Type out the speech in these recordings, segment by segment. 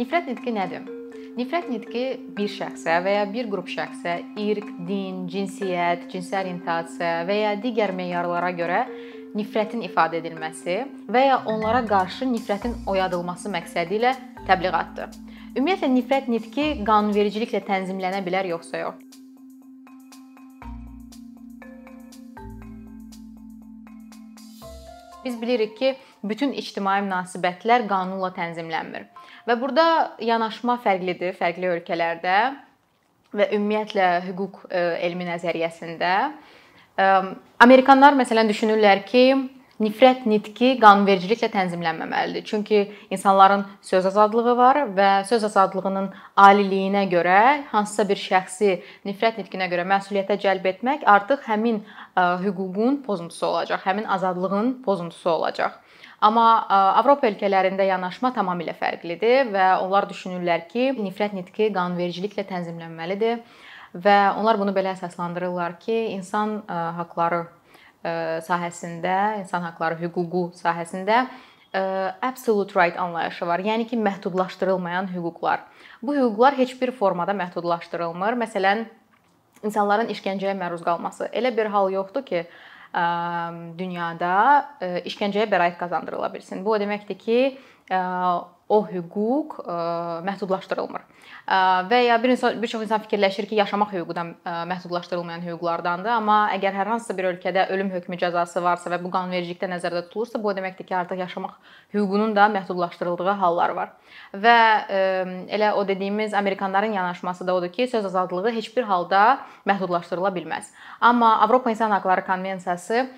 Nifrət nitqi nədir? Nifrət nitqi bir şəxsə və ya bir qrup şəxsə irq, din, cinsiyyət, cinsi orientasiya və ya digər meyarlara görə nifrətin ifadə edilməsi və ya onlara qarşı nifrətin oyadılması məqsədi ilə təbliğatdır. Ümumiyyətlə nifrət nitqi qanunvericiliklə tənzimlənə bilər yoxsa yox? Biz bilirik ki, bütün ictimai münasibətlər qanunla tənzimlənmir. Və burada yanaşma fərqlidir fərqli ölkələrdə və ümumiyyətlə hüquq e, elmi nəzəriyyəsində. E, Amerikanlar məsələn düşünürlər ki, nifrət nitqi qanunvericiliklə tənzimlənməməlidir. Çünki insanların söz azadlığı var və söz azadlığının aliliyinə görə hansısa bir şəxsi nifrət nitqinə görə məsuliyyətə cəlb etmək artıq həmin hüququn pozuntusu olacaq, həmin azadlığın pozuntusu olacaq. Amma Avropa ölkələrində yanaşma tamamilə fərqlidir və onlar düşünürlər ki, nifrət nitqi qanunvericiliklə tənzimlənməlidir və onlar bunu belə əsaslandırırlar ki, insan haqqları sahəsində, insan haqqları hüququ sahəsində absolute right anlayışı var. Yəni ki, məhdudlaşdırılmayan hüquqlar. Bu hüquqlar heç bir formada məhdudlaşdırılmır. Məsələn, insanların işgəncəyə məruz qalması. Elə bir hal yoxdur ki, dünyada işgəncəyə bəraət qazandırıla bilsin. Bu o deməkdir ki, o hüquq məhdudlaşdırılmır və ya bir insan bir çox insan fikirləşir ki, yaşamaq hüququ da məhdudlaşdırılmayan hüquqlardandır, amma əgər hər hansısa bir ölkədə ölüm hökmü cəzası varsa və bu qanunvericilikdə nəzərdə tutulursa, bu o deməkdir ki, artıq yaşamaq hüququnun da məhdudlaşdırıldığı hallar var. Və elə o dediyimiz Amerikanların yanaşması da odur ki, söz azadlığı heç bir halda məhdudlaşdırıla bilməz. Amma Avropa İnsan Hüquqları Konvensiyası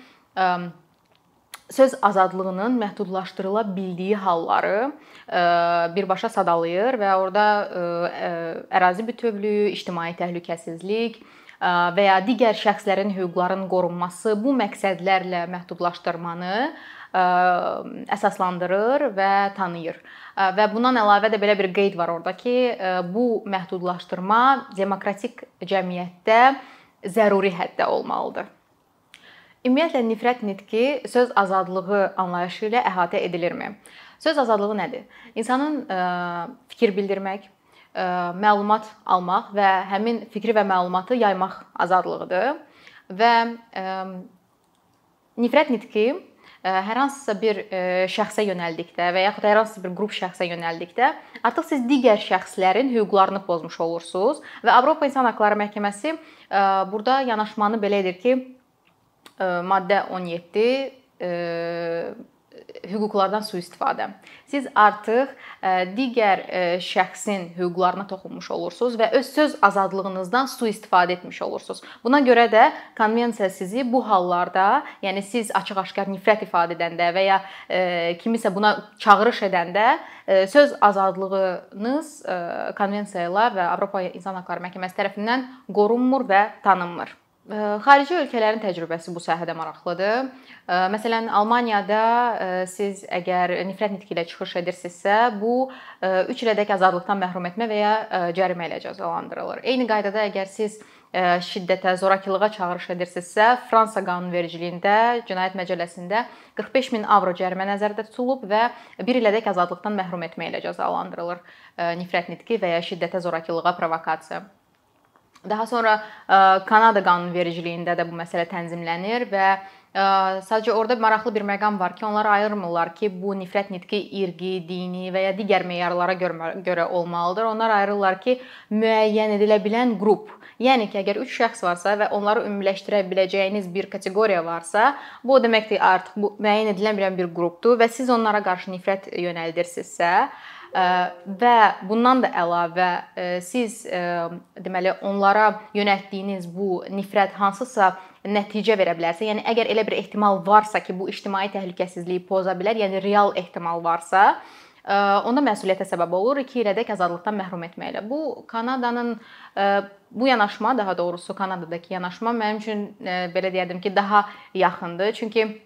söz azadlığının məhdudlaşdırıla bildiyi halları e, birbaşa sadalayır və orada e, e, ərazi bütövlüyü, ictimai təhlükəsizlik və ya digər şəxslərin hüquqlarının qorunması bu məqsədlərlə məhdudlaşdırmanı əsaslandırır və tanıyır. Və bundan əlavə də belə bir qeyd var orada ki, bu məhdudlaşdırma demokratik cəmiyyətdə zəruri həddə olmalıdır. Ümumiyyətlə nifrət nitqi söz azadlığı anlayışı ilə əhatə edilirmi? Söz azadlığı nədir? İnsanın e, fikir bildirmək, e, məlumat almaq və həmin fikri və məlumatı yaymaq azadlığıdır. Və e, nifrət nitqi hər hansısa bir şəxsə yönəldikdə və yaxud hər hansısa bir qrup şəxsə yönəldikdə artıq siz digər şəxslərin hüquqlarını pozmuş olursunuz və Avropa İnsan Hüquqları Məhkəməsi burada yanaşmanı belə edir ki, maddə 17 hüquqlardan sui-istifadə. Siz artıq digər şəxsin hüquqlarına toxunmuş olursunuz və öz söz azadlığınızdan sui-istifadə etmiş olursunuz. Buna görə də konvensiya sizi bu hallarda, yəni siz açıq-aşkar nifrət ifadə edəndə və ya kimisə buna çağırış edəndə söz azadlığınız konvensiya ilə və Avropa İnsan Hüquqları Məhkəməsi tərəfindən qorunmur və tanınmır. Xarici ölkələrin təcrübəsi bu sahədə maraqlıdır. Məsələn, Almaniyada siz əgər nifrət nitqi ilə çıxış edirsinizsə, bu 3 ilədək azadlıqdan məhrum etmə və ya cərimə ilə cəzalandırılır. Eyni qaydada əgər siz şiddətə, zorakılığa çağırış edirsinizsə, Fransa qanunvericiliyində Cinayət Məcəlləsində 45 min avro cərimə nəzərdə tutulub və 1 ilədək azadlıqdan məhrum etmə ilə cəzalandırılır nifrət nitqi və ya şiddətə, zorakılığa provokasiya. Daha sonra Kanada qanunvericiliyində də bu məsələ tənzimlənir və sadəcə orada maraqlı bir məqam var ki, onlar ayırmırlar ki, bu nifrət nitqi irqi, dini və ya digər meyarlara görə olmalıdır. Onlar ayırırlar ki, müəyyən edilə bilən qrup Yəni ki, əgər 3 şəxs varsa və onları ümumiləşdirə biləcəyiniz bir kateqoriya varsa, bu o deməkdir artıq bu müəyyən edilən bir qrupdur və siz onlara qarşı nifrət yönəldirsinizsə, və bundan da əlavə siz deməli onlara yönəltdiyiniz bu nifrət hansısa nəticə verə bilərsə, yəni əgər elə bir ehtimal varsa ki, bu ictimai təhlükəsizliyi poza bilər, yəni real ehtimal varsa, onda məsuliyyətə səbəb olur 2 ilədək azadlıqdan məhrum etməklə. Bu Kanadanın bu yanaşma, daha doğrusu Kanadadakı yanaşma mənim üçün belə deyərdim ki, daha yaxındır. Çünki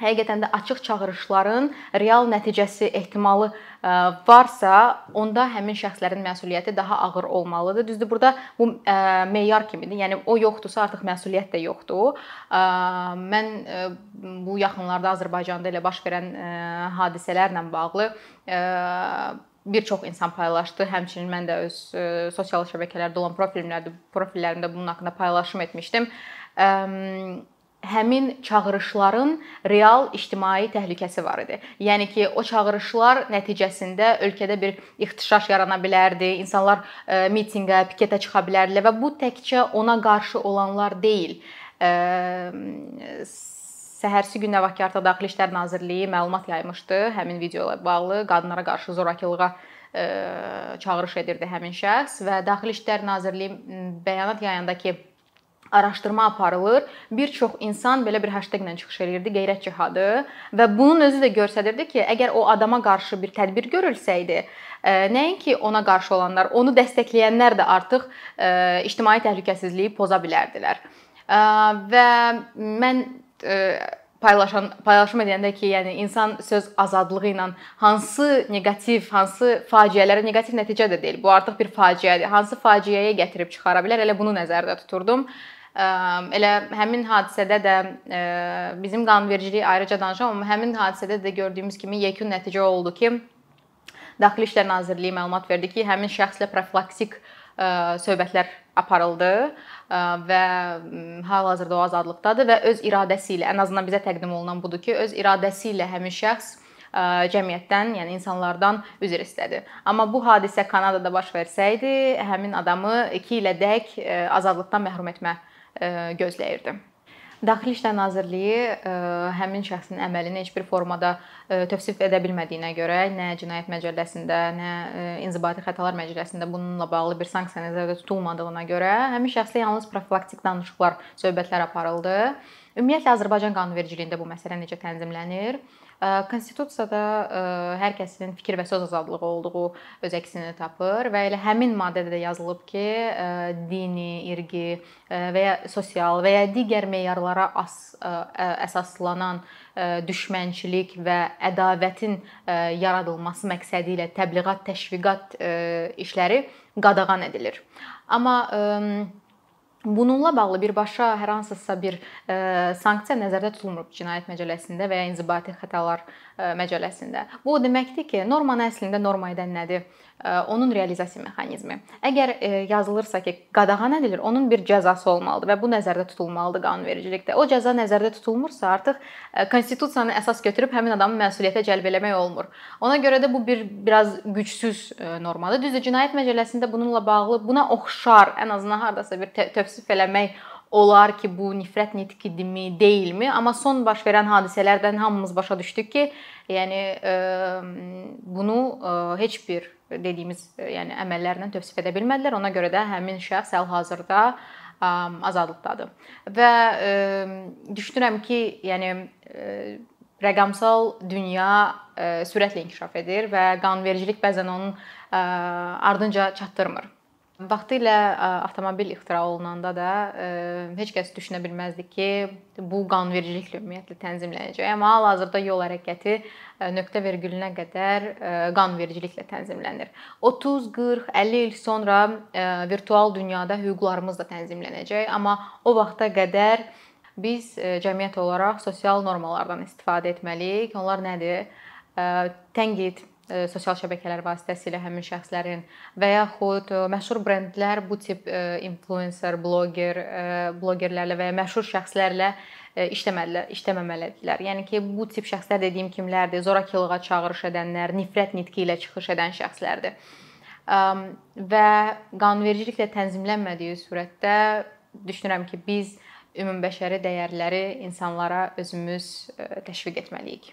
həqiqətən də açıq çağırışların real nəticəsi ehtimalı e, varsa, onda həmin şəxslərin məsuliyyəti daha ağır olmalıdır. Düzdür, burada bu e, meyar kimidir. Yəni o yoxdursa, artıq məsuliyyət də yoxdur. E, mən bu yaxınlarda Azərbaycanda elə baş verən hadisələrlə bağlı bir çox insan paylaşdı. Həmçinin mən də öz sosial şəbəkələrdə olan profilimlərdə profillərimdə bunun haqqında paylaşım etmişdim. Həmin çağırışların real ictimai təhlükəsi var idi. Yəni ki, o çağırışlar nəticəsində ölkədə bir ixtişaş yarana bilərdi. İnsanlar ə, mitinqə, piketə çıxa bilərdilər və bu təkcə ona qarşı olanlar deyil. Ə, Səhərsi gün Navakarta Daxili İşlər Nazirliyi məlumat yaymışdı həmin video ilə bağlı qadınlara qarşı zorakılığa e, çağırış edirdi həmin şəxs və Daxili İşlər Nazirliyi bəyanat yayanda ki, araşdırma aparılır. Bir çox insan belə bir hashtag ilə çıxış edirdi, qeyrət cihadı və bunun özü də göstərirdi ki, əgər o adama qarşı bir tədbir görülsəydi, e, nəinki ona qarşı olanlar, onu dəstəkləyənlər də artıq e, ictimai təhlükəsizliyi poza bilərdilər. Və mən paylaşan paylaşım edəndə ki, yəni insan söz azadlığı ilə hansı neqativ, hansı faciələrə neqativ nəticə də deyil. Bu artıq bir faciədir. Hansı faciəyə gətirib çıxara bilər? Elə bunu nəzərdə tuturdum. Elə həmin hadisədə də bizim qanunvericiliyi ayrıca danışam, amma həmin hadisədə də gördüyümüz kimi yekun nəticə oldu ki, Daxili İşlər Nazirliyi məlumat verdi ki, həmin şəxslə profilaktik söhbətlər aparıldı və hal-hazırda o azadlıqdadır və öz iradəsi ilə, ən azından bizə təqdim olunan budur ki, öz iradəsi ilə həmin şəxs cəmiyyətdən, yəni insanlardan üzr istədi. Amma bu hadisə Kanadada baş versəydi, həmin adamı 2 ilədək azadlıqdan məhrum etmə gözləyirdi. Daxili İşlər Nazirliyi e, həmin şəxsin əməlini heç bir formada e, tövsif edə bilmədiyinə görə nə Cinayət Məcəlləsində, nə e, İnzibati Xətalar Məcəlləsində bununla bağlı bir sanksiya nəzərdə tutulmadığına görə həmin şəxslə yalnız profilaktik danışıqlar, söhbətlər aparıldı. Ümumiyyətlə Azərbaycan qanunvericiliyində bu məsələ necə tənzimlənir? Konstitusiyada hər kəsin fikir və söz azadlığı olduğu öz əksini tapır və elə həmin maddədə də yazılıb ki, dini, irqi və ya sosial və ya digər meyarlara as, əsaslanan düşmənçilik və ədavətin yaradılması məqsədi ilə təbliğat, təşviqat işləri qadağan edilir. Amma Bununla bağlı birbaşa hər hansısa bir e, sanksiya nəzərdə tutulmur Cinayət Məcəlləsində və ya İnzibati Xətalar e, Məcəlləsində. Bu o deməkdir ki, normanın əslində norma edən nədir? Onun realizasiya mexanizmi. Əgər yazılırsa ki, qadağan edilir, onun bir cəzası olmalıdır və bu nəzərdə tutulmalıdır qanunvericilikdə. O cəza nəzərdə tutulmursa, artıq konstitusiyanı əsas götürüb həmin adamı məsuliyyətə cəlb eləmək olmur. Ona görə də bu bir biraz gücsüz normadır. Düzdür, Cinayət Məcəlləsində bununla bağlı buna oxşar, ən azından hardasa bir tövsif eləmək olar ki, bu nifrət nitqidimi, deyilmi? Amma son baş verən hadisələrdən hamımız başa düşdük ki, yəni bunu heç bir dediyimiz, e, yəni əməllərlə tövsif edə bilmədilər. Ona görə də həmin şəxs hal-hazırda azadlıqdadır. Və düşünürəm ki, yəni rəqəmsal dünya sürətlə inkişaf edir və qanunvericilik bəzən onun ardınca çatdırmır. Vaxtilə avtomobil ixtira olunanda da heç kəs düşünə bilməzdi ki, bu qanunvericiliklə ümumiyyətlə tənzimlənəcək. Amma hal-hazırda yol hərəkəti nöqtə vergülünə qədər qanunvericiliklə tənzimlənir. 30, 40, 50 il sonra virtual dünyada hüquqlarımız da tənzimlənəcək, amma o vaxta qədər biz cəmiyyət olaraq sosial normalardan istifadə etməliyik. Onlar nədir? Tənqid, E, sosial şəbəkələr vasitəsilə həmin şəxslərin və yaxud e, məşhur brendlər bu tip e, influencer, bloger, blogerlərlə və ya məşhur şəxslərlə işləməlidirlər, işləməməlidirlər. Yəni ki, bu tip şəxslər dediyim kimlərdir? Zorakılığa çağırış edənlər, nifrət nitqi ilə çıxış edən şəxslərdir. Və qanunvericiliklə tənzimlənmədiyi surətdə düşünürəm ki, biz ümumbəşəri dəyərləri insanlara özümüz təşviq etməliyik.